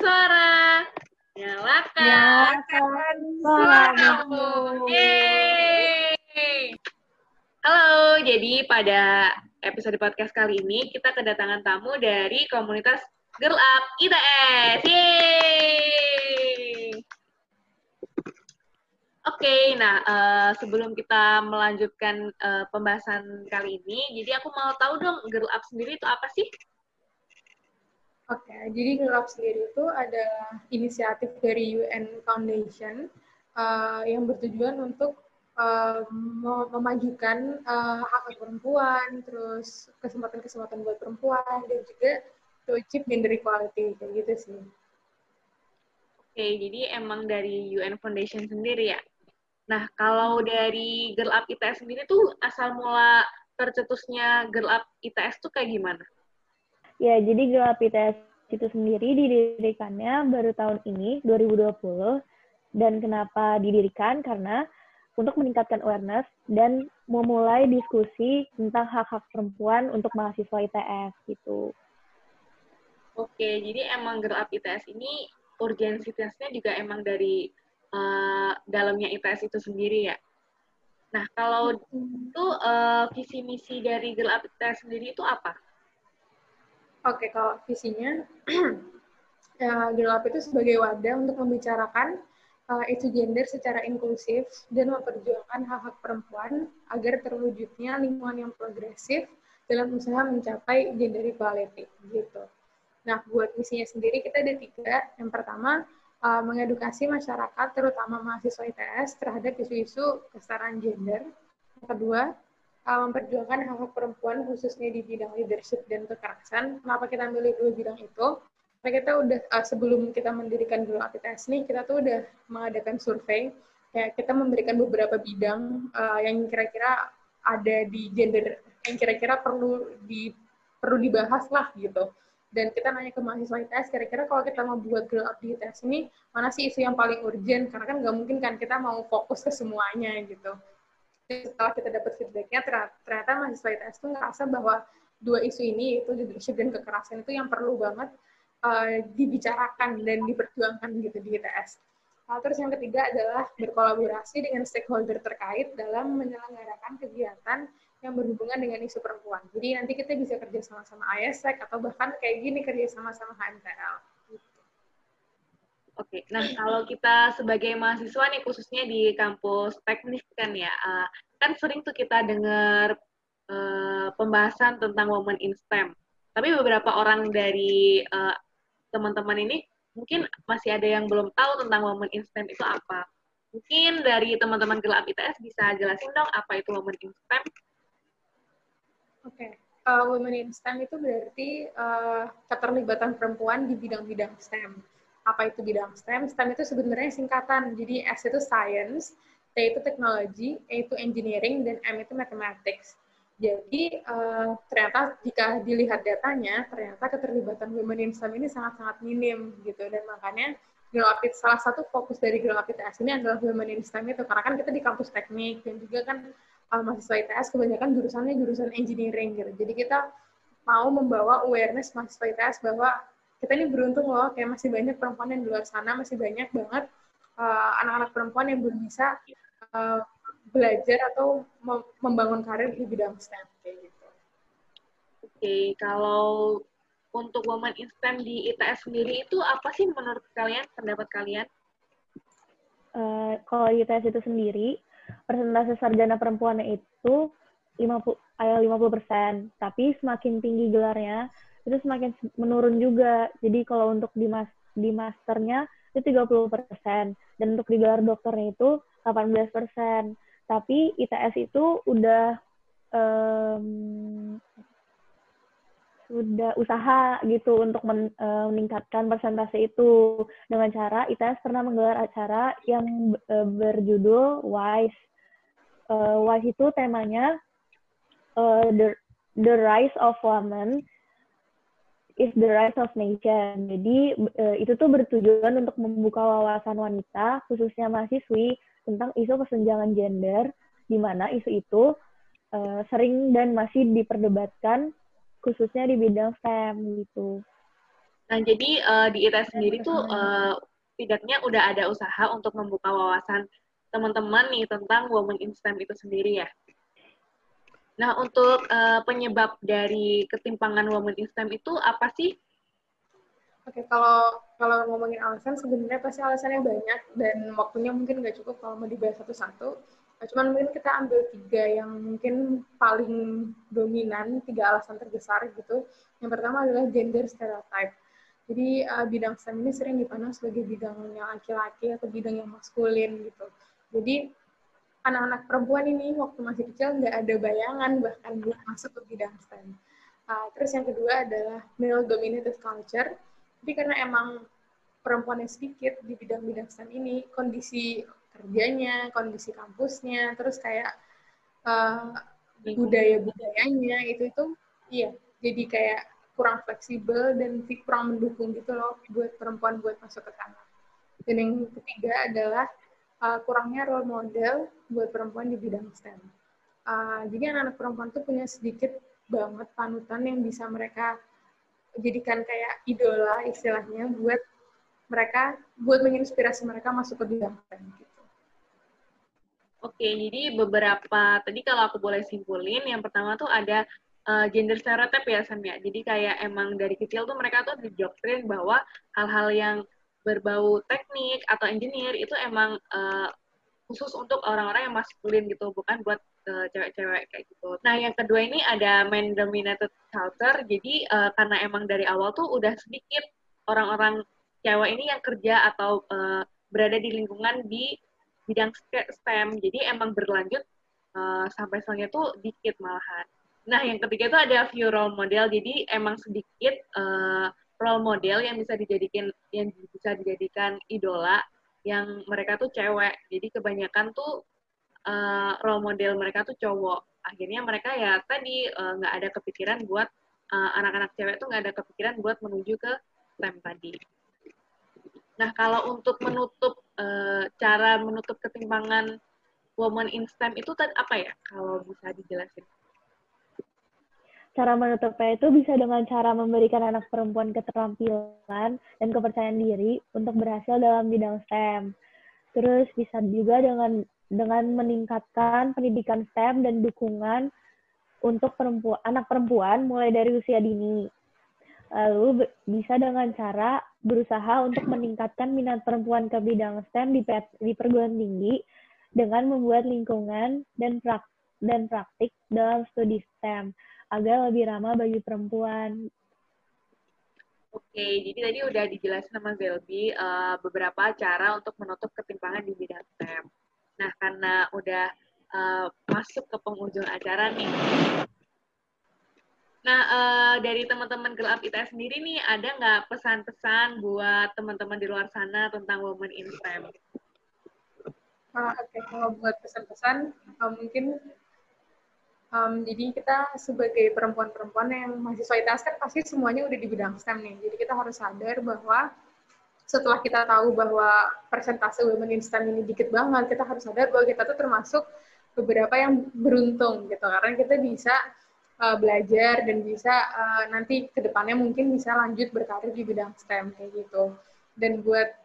suara. Nyalakan, Nyalakan suaramu. Yeay. Halo, jadi pada episode podcast kali ini kita kedatangan tamu dari komunitas Girl Up ITS. Yeay. Oke, okay, nah uh, sebelum kita melanjutkan uh, pembahasan kali ini, jadi aku mau tahu dong Girl Up sendiri itu apa sih? Oke, okay, jadi Girl Up sendiri itu adalah inisiatif dari UN Foundation uh, yang bertujuan untuk uh, memajukan uh, hak hak perempuan, terus kesempatan-kesempatan buat perempuan, dan juga to achieve gender equality, kayak gitu sih. Oke, okay, jadi emang dari UN Foundation sendiri ya? Nah, kalau dari Girl Up ITS sendiri tuh asal mula tercetusnya Girl Up ITS tuh kayak gimana? Ya, jadi Girl Up ITS itu sendiri didirikannya baru tahun ini, 2020. Dan kenapa didirikan? Karena untuk meningkatkan awareness dan memulai diskusi tentang hak-hak perempuan untuk mahasiswa ITS gitu. Oke, jadi emang Girl Up ITS ini urgensitasnya juga emang dari uh, dalamnya ITS itu sendiri ya. Nah, kalau itu uh, visi misi dari Girl Up ITS sendiri itu apa? Oke, kalau visinya ya, Girl Up itu sebagai wadah untuk membicarakan uh, isu gender secara inklusif dan memperjuangkan hak-hak perempuan agar terwujudnya lingkungan yang progresif dalam usaha mencapai gender equality gitu. Nah, buat misinya sendiri kita ada tiga. Yang pertama, uh, mengedukasi masyarakat, terutama mahasiswa ITS, terhadap isu-isu kesetaraan gender. Yang kedua, uh, memperjuangkan hak-hak perempuan khususnya di bidang leadership dan kekerasan. Kenapa kita milih dua bidang itu? Karena kita udah uh, sebelum kita mendirikan dulu ITS nih, kita tuh udah mengadakan survei. Ya, kita memberikan beberapa bidang uh, yang kira-kira ada di gender yang kira-kira perlu di perlu dibahas lah gitu dan kita nanya ke mahasiswa ITS kira-kira kalau kita mau buat girl up di ITS ini mana sih isu yang paling urgent karena kan nggak mungkin kan kita mau fokus ke semuanya gitu setelah kita dapat feedbacknya ternyata mahasiswa ITS tuh ngerasa bahwa dua isu ini yaitu leadership dan kekerasan itu yang perlu banget uh, dibicarakan dan diperjuangkan gitu di ITS. Nah, terus yang ketiga adalah berkolaborasi dengan stakeholder terkait dalam menyelenggarakan kegiatan yang berhubungan dengan isu perempuan. Jadi nanti kita bisa kerja sama-sama ISEC atau bahkan kayak gini kerja sama-sama HMTL. Oke, nah kalau kita sebagai mahasiswa nih khususnya di kampus teknik kan ya, uh, kan sering tuh kita dengar uh, pembahasan tentang women in STEM. Tapi beberapa orang dari uh, teman-teman ini mungkin masih ada yang belum tahu tentang women in STEM itu apa. Mungkin dari teman-teman gelap ITS bisa jelasin dong apa itu women in STEM? Oke, okay. uh, Women in STEM itu berarti uh, keterlibatan perempuan di bidang-bidang STEM. Apa itu bidang STEM? STEM itu sebenarnya singkatan. Jadi S itu science, T itu teknologi, E itu engineering, dan M itu mathematics. Jadi uh, ternyata jika dilihat datanya, ternyata keterlibatan women in STEM ini sangat-sangat minim gitu. Dan makanya Girl salah satu fokus dari Girl ITS ini adalah women in STEM itu. Karena kan kita di kampus teknik dan juga kan uh, mahasiswa ITS kebanyakan jurusannya jurusan engineering gitu. Jadi kita mau membawa awareness mahasiswa ITS bahwa kita ini beruntung loh, kayak masih banyak perempuan yang di luar sana, masih banyak banget uh, anak-anak uh, perempuan yang belum bisa uh, belajar atau membangun karir di bidang STEM kayak gitu. Oke, okay, kalau untuk woman in STEM di ITS sendiri itu apa sih menurut kalian, pendapat kalian? Uh, kalau ITS itu sendiri, persentase sarjana perempuannya itu 50 ayo 50 persen tapi semakin tinggi gelarnya itu semakin menurun juga. Jadi kalau untuk di mas di masternya itu 30 persen. Dan untuk di gelar dokternya itu 18 persen. Tapi ITS itu udah um, sudah usaha gitu untuk men, uh, meningkatkan persentase itu. Dengan cara ITS pernah menggelar acara yang uh, berjudul WISE. Uh, WISE itu temanya uh, the the rise of women is the rise of nation. Jadi uh, itu tuh bertujuan untuk membuka wawasan wanita khususnya mahasiswi tentang isu kesenjangan gender di mana isu itu uh, sering dan masih diperdebatkan khususnya di bidang STEM gitu. Nah, jadi uh, di ITS sendiri tuh uh, tidaknya udah ada usaha untuk membuka wawasan teman-teman nih tentang women in STEM itu sendiri ya. Nah, untuk uh, penyebab dari ketimpangan women in STEM itu apa sih? Oke, kalau kalau ngomongin alasan sebenarnya pasti alasannya banyak dan waktunya mungkin nggak cukup kalau mau dibahas satu-satu. Nah, cuman mungkin kita ambil tiga yang mungkin paling dominan, tiga alasan terbesar gitu. Yang pertama adalah gender stereotype. Jadi uh, bidang STEM ini sering dipandang sebagai bidang yang laki-laki atau bidang yang maskulin gitu. Jadi anak-anak perempuan ini waktu masih kecil nggak ada bayangan bahkan buat masuk ke bidang STEM. Uh, terus yang kedua adalah male dominated culture. Jadi karena emang perempuan yang sedikit di bidang-bidang STEM ini, kondisi kerjanya, kondisi kampusnya, terus kayak uh, budaya-budayanya itu itu iya jadi kayak kurang fleksibel dan kurang mendukung gitu loh buat perempuan buat masuk ke sana. Dan yang ketiga adalah uh, kurangnya role model buat perempuan di bidang STEM. Uh, jadi anak-anak perempuan tuh punya sedikit banget panutan yang bisa mereka jadikan kayak idola istilahnya buat mereka buat menginspirasi mereka masuk ke bidang STEM gitu. Oke, jadi beberapa tadi kalau aku boleh simpulin, yang pertama tuh ada uh, gender stereotype ya Sam ya. Jadi kayak emang dari kecil tuh mereka tuh didoktrin bahwa hal-hal yang berbau teknik atau engineer itu emang uh, khusus untuk orang-orang yang maskulin gitu, bukan buat uh, cewek-cewek kayak gitu. Nah, yang kedua ini ada men dominated culture. Jadi uh, karena emang dari awal tuh udah sedikit orang-orang cewek ini yang kerja atau uh, berada di lingkungan di bidang STEM. Jadi emang berlanjut uh, sampai selanjutnya tuh dikit malahan. Nah, yang ketiga itu ada view role model. Jadi emang sedikit uh, role model yang bisa dijadikan yang bisa dijadikan idola yang mereka tuh cewek. Jadi kebanyakan tuh uh, role model mereka tuh cowok. Akhirnya mereka ya tadi eh, nggak uh, ada kepikiran buat anak-anak uh, cewek tuh nggak ada kepikiran buat menuju ke STEM tadi. Nah kalau untuk menutup uh, cara menutup ketimpangan woman in STEM itu apa ya? Kalau bisa dijelasin? Cara menutupnya itu bisa dengan cara memberikan anak perempuan keterampilan dan kepercayaan diri untuk berhasil dalam bidang STEM. Terus bisa juga dengan dengan meningkatkan pendidikan STEM dan dukungan untuk perempuan, anak perempuan mulai dari usia dini. Lalu bisa dengan cara berusaha untuk meningkatkan minat perempuan ke bidang STEM di, di perguruan tinggi dengan membuat lingkungan dan praktik, dan praktik dalam studi STEM agar lebih ramah bagi perempuan. Oke, jadi tadi udah dijelasin sama Zelbi uh, beberapa cara untuk menutup ketimpangan di bidang STEM. Nah, karena udah uh, masuk ke penghujung acara nih. Nah, uh, dari teman-teman gelap ITS sendiri nih, ada nggak pesan-pesan buat teman-teman di luar sana tentang Women in STEM? Uh, Oke, okay. kalau buat pesan-pesan, uh, mungkin Um, jadi kita sebagai perempuan-perempuan yang mahasiswa ITS kan pasti semuanya udah di bidang STEM nih. Jadi kita harus sadar bahwa setelah kita tahu bahwa persentase women in STEM ini dikit banget, kita harus sadar bahwa kita tuh termasuk beberapa yang beruntung gitu. Karena kita bisa uh, belajar dan bisa uh, nanti ke depannya mungkin bisa lanjut berkarir di bidang STEM kayak gitu. Dan buat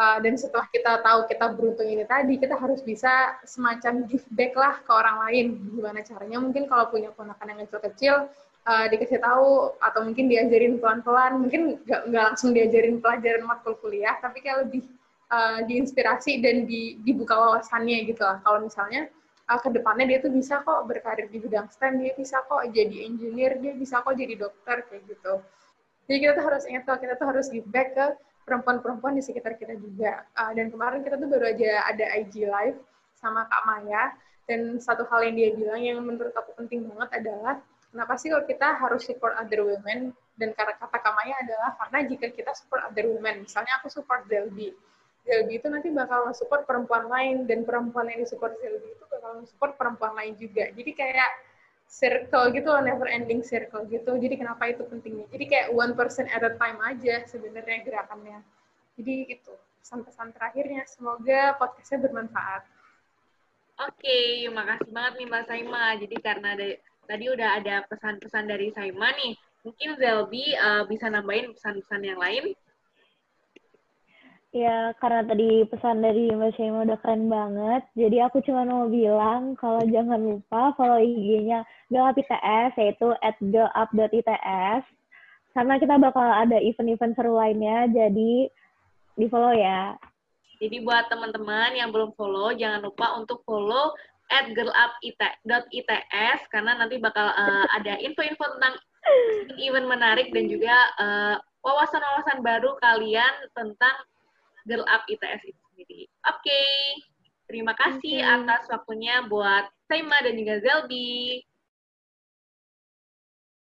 Uh, dan setelah kita tahu kita beruntung ini tadi, kita harus bisa semacam give back lah ke orang lain. Gimana caranya? Mungkin kalau punya ponakan yang kecil-kecil, uh, dikasih tahu atau mungkin diajarin pelan-pelan. Mungkin nggak langsung diajarin pelajaran matkul kuliah, tapi kayak lebih uh, diinspirasi dan di, dibuka wawasannya gitu lah. Kalau misalnya uh, ke depannya dia tuh bisa kok berkarir di bidang STEM, dia bisa kok jadi engineer, dia bisa kok jadi dokter kayak gitu. Jadi kita tuh harus ingat kalau kita tuh harus give back ke perempuan-perempuan di sekitar kita juga. Uh, dan kemarin kita tuh baru aja ada IG live sama Kak Maya dan satu hal yang dia bilang yang menurut aku penting banget adalah kenapa sih kalau kita harus support other women dan karena kata Kak Maya adalah karena jika kita support other women, misalnya aku support Zelbi, Zelbi itu nanti bakal support perempuan lain dan perempuan yang disupport Zelbi itu bakal support perempuan lain juga. Jadi kayak circle gitu loh, never ending circle gitu. Jadi kenapa itu pentingnya? Jadi kayak one person at a time aja sebenarnya gerakannya. Jadi itu pesan-pesan terakhirnya. Semoga podcastnya bermanfaat. Oke, okay, makasih banget nih Mbak Saima. Jadi karena ada, tadi udah ada pesan-pesan dari Saima nih, Mungkin Zelbi uh, bisa nambahin pesan-pesan yang lain. Ya, karena tadi pesan dari Mbak Shema udah keren banget. Jadi aku cuma mau bilang kalau jangan lupa follow IG-nya Gelap ITS, yaitu at gelap.its. Karena kita bakal ada event-event seru lainnya, jadi di follow ya. Jadi buat teman-teman yang belum follow, jangan lupa untuk follow at karena nanti bakal uh, ada info-info tentang event menarik dan juga uh, wawasan-wawasan baru kalian tentang Girl Up ITS itu sendiri. Oke, okay. terima kasih okay. atas waktunya buat Saima dan juga Zelbi.